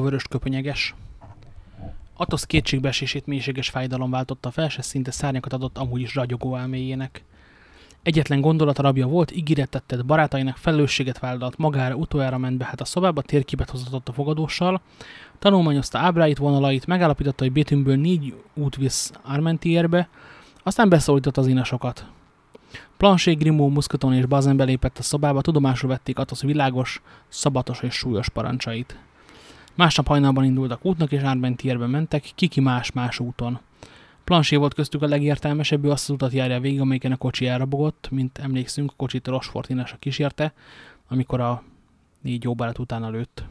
vörös köpönyeges. Atos kétségbeesését mélységes fájdalom váltotta fel, se szinte szárnyakat adott amúgy is ragyogó elméjének. Egyetlen gondolata rabja volt, ígéretet tett barátainak, felelősséget vállalt magára, utoljára ment be hát a szobába, térképet hozatott a fogadóssal, tanulmányozta ábráit, vonalait, megállapította, hogy Bétünkből négy út visz Armentierbe, aztán beszólított az inasokat. Plansé, Grimó, Muszkaton és Bazen belépett a szobába, tudomásul vették Atosz világos, szabatos és súlyos parancsait. Másnap hajnalban indultak útnak, és Armentierbe mentek, kiki más-más úton. Plansé volt köztük a legértelmesebb, ő azt az utat járja végig, amelyiken a kocsi elrabogott, mint emlékszünk, a kocsit Rosfort a kísérte, amikor a négy jó barát utána lőtt.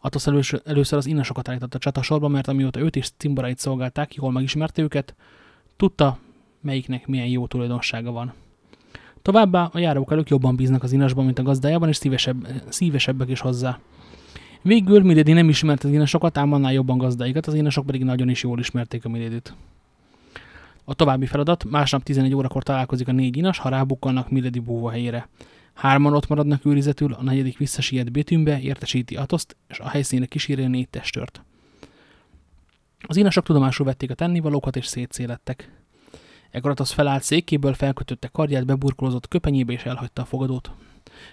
Atosz először, az innasokat állított a csatasorba, mert amióta őt és cimborait szolgálták, jól megismerte őket, tudta, melyiknek milyen jó tulajdonsága van. Továbbá a járók elők jobban bíznak az inasban, mint a gazdájában, és szívesebb, szívesebbek is hozzá. Végül Milady nem ismerte az inasokat, ám annál jobban gazdáikat, az inasok pedig nagyon is jól ismerték a Milédit. A további feladat, másnap 11 órakor találkozik a négy inas, ha rábukkannak Milady búva helyére. Hárman ott maradnak őrizetül, a negyedik visszasiet Bétűnbe, értesíti Atoszt, és a helyszínre kísérje négy testört. Az inasok tudomásul vették a tennivalókat, és szétszélettek. Ekkor Atosz felállt székéből, felkötötte kardját, beburkolózott köpenyébe, és elhagyta a fogadót.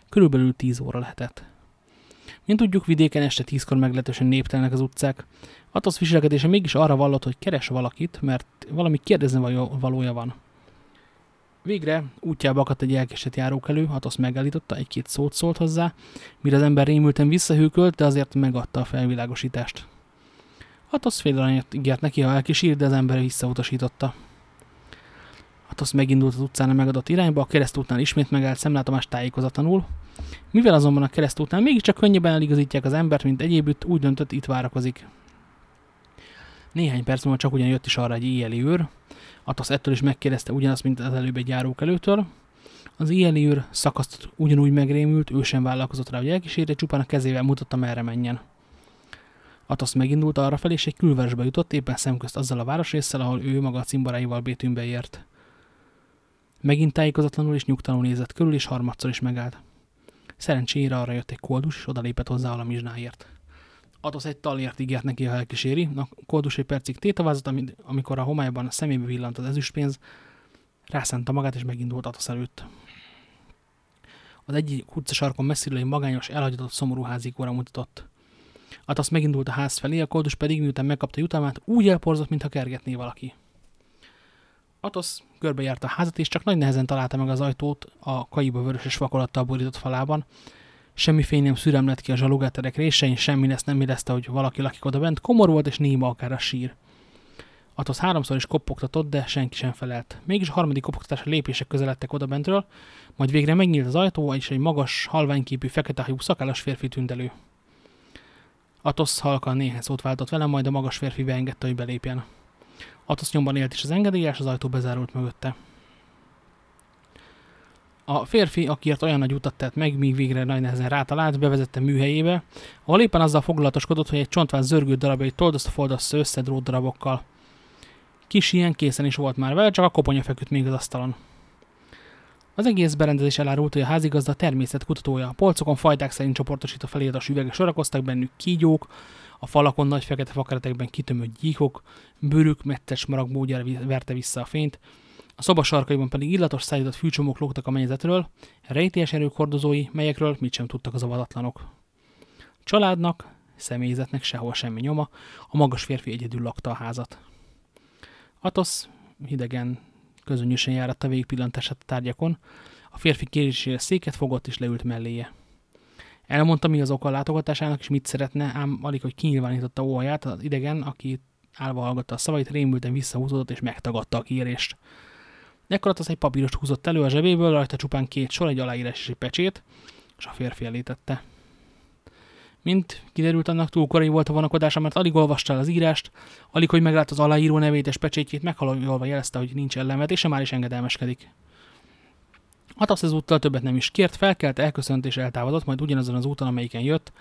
Körülbelül tíz óra lehetett. Mint tudjuk, vidéken este tízkor meglehetősen néptelenek az utcák. Atosz viselkedése mégis arra vallott, hogy keres valakit, mert valami kérdezni valója van. Végre útjába akadt egy elkésett járókelő, Atosz megállította, egy-két szót szólt hozzá, mire az ember rémülten visszahűkölt, de azért megadta a felvilágosítást. Atosz fél aranyat ígért neki, ha elkísír, de az ember visszautasította. Atosz megindult az utcán a megadott irányba, a keresztútnál ismét megállt szemlátomás tájékozatlanul. Mivel azonban a keresztútnál mégiscsak könnyebben eligazítják az embert, mint egyébütt, úgy döntött, itt várakozik. Néhány perc múlva csak ugyan jött is arra egy éjjeli őr. Atosz ettől is megkérdezte ugyanazt, mint az előbb egy járók előtől. Az éjjeli őr szakaszt ugyanúgy megrémült, ő sem vállalkozott rá, hogy elkísérje, csupán a kezével mutatta, merre menjen. Atosz megindult arra felé, és egy külvárosba jutott, éppen szemközt azzal a városrészsel, ahol ő maga a cimboráival Bétűnbe ért. Megint tájékozatlanul és nyugtalanul nézett körül, és harmadszor is megállt. Szerencsére arra jött egy koldus, és odalépett hozzá a mizsnáért. Atosz egy talért ígért neki, ha elkíséri. A koldus egy percig tétavázott, amikor a homályban a szemébe villant az ezüstpénz, rászánta magát, és megindult Atosz előtt. Az egyik utcasarkon messziről egy magányos, elhagyatott szomorú házikóra mutatott. Atosz megindult a ház felé, a koldus pedig, miután megkapta jutalmát, úgy elporzott, mintha kergetné valaki. Atosz körbejárta a házat, és csak nagy nehezen találta meg az ajtót a kaiba vörös és vakolattal borított falában. Semmi fény nem szürem lett ki a zsalugáterek résein, semmi lesz nem érezte, hogy valaki lakik oda bent, komor volt és néma akár a sír. Atosz háromszor is kopogtatott, de senki sem felelt. Mégis a harmadik kopogtatásra lépések közeledtek oda bentről, majd végre megnyílt az ajtó, és egy magas, halványképű, fekete hajú szakállas férfi tűnt elő. Atosz halkan néhány szót váltott velem, majd a magas férfi beengedte, hogy belépjen. Atosz nyomban élt is az engedélyes, az ajtó bezárult mögötte. A férfi, akiért olyan nagy utat tett meg, míg végre nagy nehezen rátalált, bevezette műhelyébe, ahol éppen azzal foglalatoskodott, hogy egy csontván zörgő darabjait toldozta foldozta össze drót darabokkal. Kis ilyen készen is volt már vele, csak a koponya feküdt még az asztalon. Az egész berendezés elárult, hogy a házigazda természetkutatója. A polcokon fajták szerint csoportosítva feliratos üvegek sorakoztak bennük kígyók, a falakon nagy fekete fakeretekben kitömött gyíkok, bőrük mettes maragmódjára verte vissza a fényt, a szoba sarkaiban pedig illatos szállított fűcsomók lógtak a mennyezetről, rejtélyes erők hordozói, melyekről mit sem tudtak az avadatlanok. Családnak, személyzetnek sehol semmi nyoma, a magas férfi egyedül lakta a házat. Atosz hidegen, közönösen járatta végig pillantását a tárgyakon, a férfi kérésére széket fogott és leült melléje. Elmondta, mi az oka a látogatásának, és mit szeretne, ám alig, hogy kinyilvánította óhaját, az idegen, aki állva hallgatta a szavait, rémülten visszahúzódott és megtagadta a kérést. Ekkor az egy papírost húzott elő a zsebéből, rajta csupán két sor, egy aláírás és egy pecsét, és a férfi elétette. Mint kiderült, annak túl korai volt a vonakodása, mert alig olvasta az írást, alig, hogy meglát az aláíró nevét és pecsétjét, meghalolva jelezte, hogy nincs ellenvetése, már is engedelmeskedik. Atasz ezúttal többet nem is kért, felkelt, elköszönt és eltávolodott, majd ugyanazon az úton, amelyiken jött,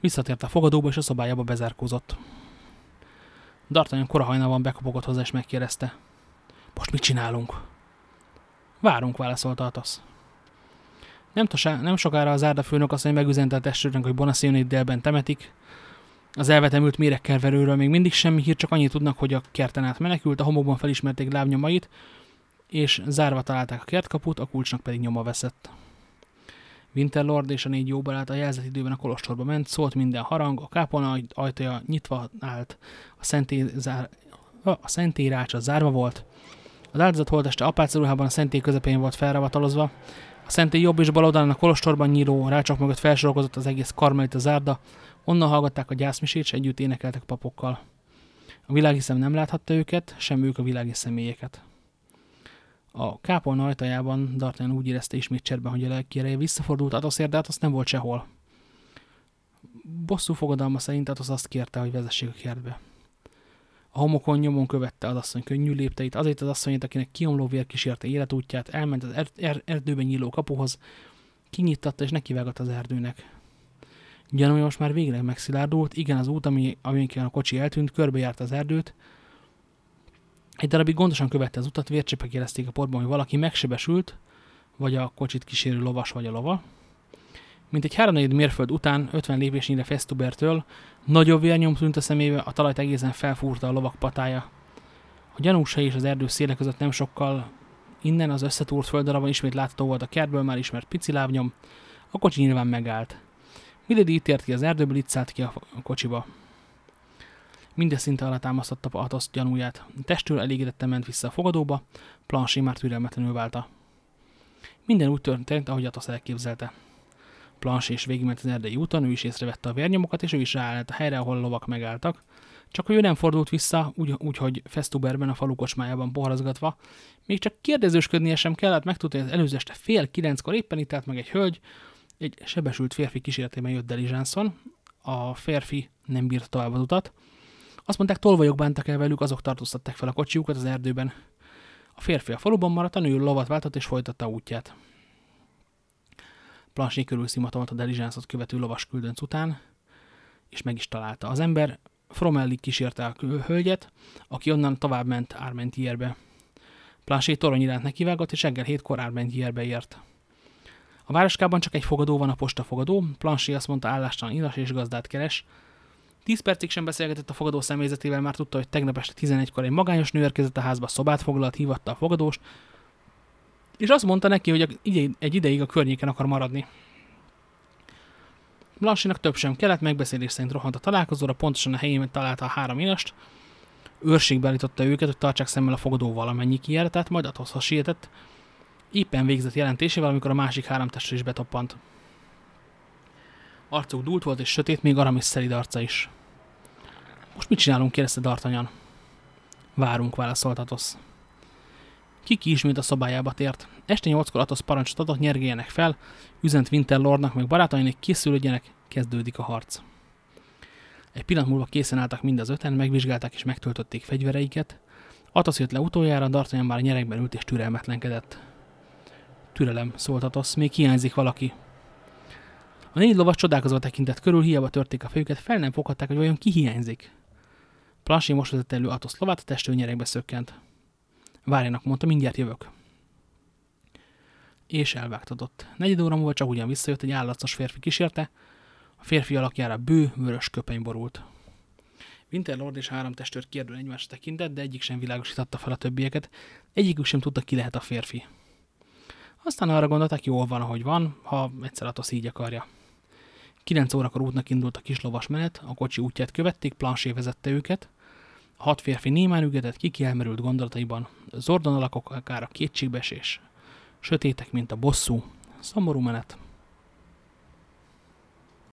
visszatért a fogadóba és a szobájába bezárkózott. D'Artagnan korahajnalban bekopogott hozzá és megkérdezte. Most mit csinálunk? Várunk, válaszolta Atasz. Nem, tosá, nem sokára az árda főnök azt, hogy megüzente a testőrnek, hogy Bonacionit délben temetik. Az elvetemült méregkerverőről még mindig semmi hír, csak annyit tudnak, hogy a kerten át menekült, a homokban felismerték lábnyomait, és zárva találták a kertkaput, a kulcsnak pedig nyoma veszett. Winterlord és a négy jó barát a jelzett időben a kolostorba ment, szólt minden harang, a kápolna ajtaja nyitva állt, a szentély, zár, a szentély rácsa zárva volt, az áldozat holteste apácaruhában a szentély közepén volt felravatalozva, a szentély jobb és bal oldalán a kolostorban nyíló rácsok mögött felsorokozott az egész karmelita zárda, onnan hallgatták a gyászmisét, és együtt énekeltek papokkal. A világiszem nem láthatta őket, sem ők a világi személyeket. A kápolna ajtajában D'Artagnan úgy érezte ismét cserben, hogy a lelkére visszafordult Atoszért, de Atosz nem volt sehol. Bosszú fogadalma szerint Atosz azt kérte, hogy vezessék a kertbe. A homokon nyomon követte az asszony könnyű lépteit, azért az asszonyét, akinek kiomló vér kísérte életútját, elment az er er erdőben nyíló kapuhoz, kinyittatta és nekivágott az erdőnek. Gyanúja most már végleg megszilárdult, igen, az út, ami, aminken a kocsi eltűnt, körbejárt az erdőt, egy darabig gondosan követte az utat, vércsepek jelezték a porban, hogy valaki megsebesült, vagy a kocsit kísérő lovas, vagy a lova. Mint egy háromnegyed mérföld után, 50 lépésnyire Festubertől, nagyobb vérnyom tűnt a szemébe, a talajt egészen felfúrta a lovak patája. A gyanús hely és az erdő széle között nem sokkal innen az összetúrt földdarabon ismét látható volt a kertből már ismert pici lábnyom, a kocsi nyilván megállt. Milady itt ért ki az erdőből, itt szállt ki a kocsiba. Minden szinte támasztotta Athos gyanúját. Testről elégedetten ment vissza a fogadóba, Planchy már türelmetlenül válta. Minden úgy történt, ahogy Athos elképzelte. Planchy is végigment az erdei úton, ő is észrevette a vérnyomokat, és ő is ráállt a helyre, ahol a lovak megálltak. Csak hogy ő nem fordult vissza, úgyhogy úgy, Festuberben a falu kocsmájában poharazgatva, még csak kérdezősködnie sem kellett, megtudta, hogy az előző este fél kilenckor éppen itt állt meg egy hölgy, egy sebesült férfi kísérletében jött Delizsánszon. A férfi nem bírta tovább az utat, azt mondták, tolvajok bántak el velük, azok tartóztatták fel a kocsiukat az erdőben. A férfi a faluban maradt, a nő lovat váltott és folytatta útját. Plansé körül szimatolt a delizsánszot követő lovas küldönc után, és meg is találta. Az ember Fromellig kísérte a hölgyet, aki onnan tovább ment Armentierbe. Plansé torony iránt nekivágott, és reggel hétkor Armentierbe ért. A városkában csak egy fogadó van, a postafogadó. Plansé azt mondta, állástalan iras és gazdát keres, Tíz percig sem beszélgetett a fogadó személyzetével, már tudta, hogy tegnap este 11-kor egy magányos nő érkezett a házba, szobát foglalt, hívatta a fogadóst, és azt mondta neki, hogy egy ideig a környéken akar maradni. Blanchinak több sem kellett, megbeszélés szerint rohant a találkozóra, pontosan a helyén találta a három inast, őrségbe állította őket, hogy tartsák szemmel a fogadó valamennyi kijáratát, majd Athoszhoz sietett, éppen végzett jelentésével, amikor a másik három testre is betoppant. Arcuk dúlt volt és sötét, még Aramis szelid arca is. Most mit csinálunk, kérdezte D'Artagnan. Várunk, válaszolt Atosz. Kiki ismét a szobájába tért. Este nyolckor Atosz parancsot adott, nyergéljenek fel, üzent Winterlordnak meg barátainak, készülődjenek, kezdődik a harc. Egy pillanat múlva készen álltak mind az öten, megvizsgálták és megtöltötték fegyvereiket. Atosz jött le utoljára, D'Artagnan már a nyerekben ült és türelmetlenkedett. Türelem, szólt Atosz, még hiányzik valaki. A négy lovas csodálkozva tekintett körül, hiába törték a fejüket, fel nem foghatták, hogy vajon ki hiányzik. Plansé most vezette elő Atosz lovát, a testő nyerekbe szökkent. Várjanak, mondta, mindjárt jövök. És elvágtatott. Negyed óra múlva csak ugyan visszajött, egy állatszos férfi kísérte, a férfi alakjára bő, vörös köpeny borult. Winterlord és három testőr kérdő egymást tekintett, de egyik sem világosította fel a többieket, egyikük sem tudta, ki lehet a férfi. Aztán arra gondoltak, jól van, ahogy van, ha egyszer Atosz így akarja. 9 órakor útnak indult a kis lovas menet, a kocsi útját követték, plansé vezette őket. Hat férfi némán ügetett, kiki elmerült gondolataiban, zordon alakok akár a kétségbesés. Sötétek, mint a bosszú, szomorú menet.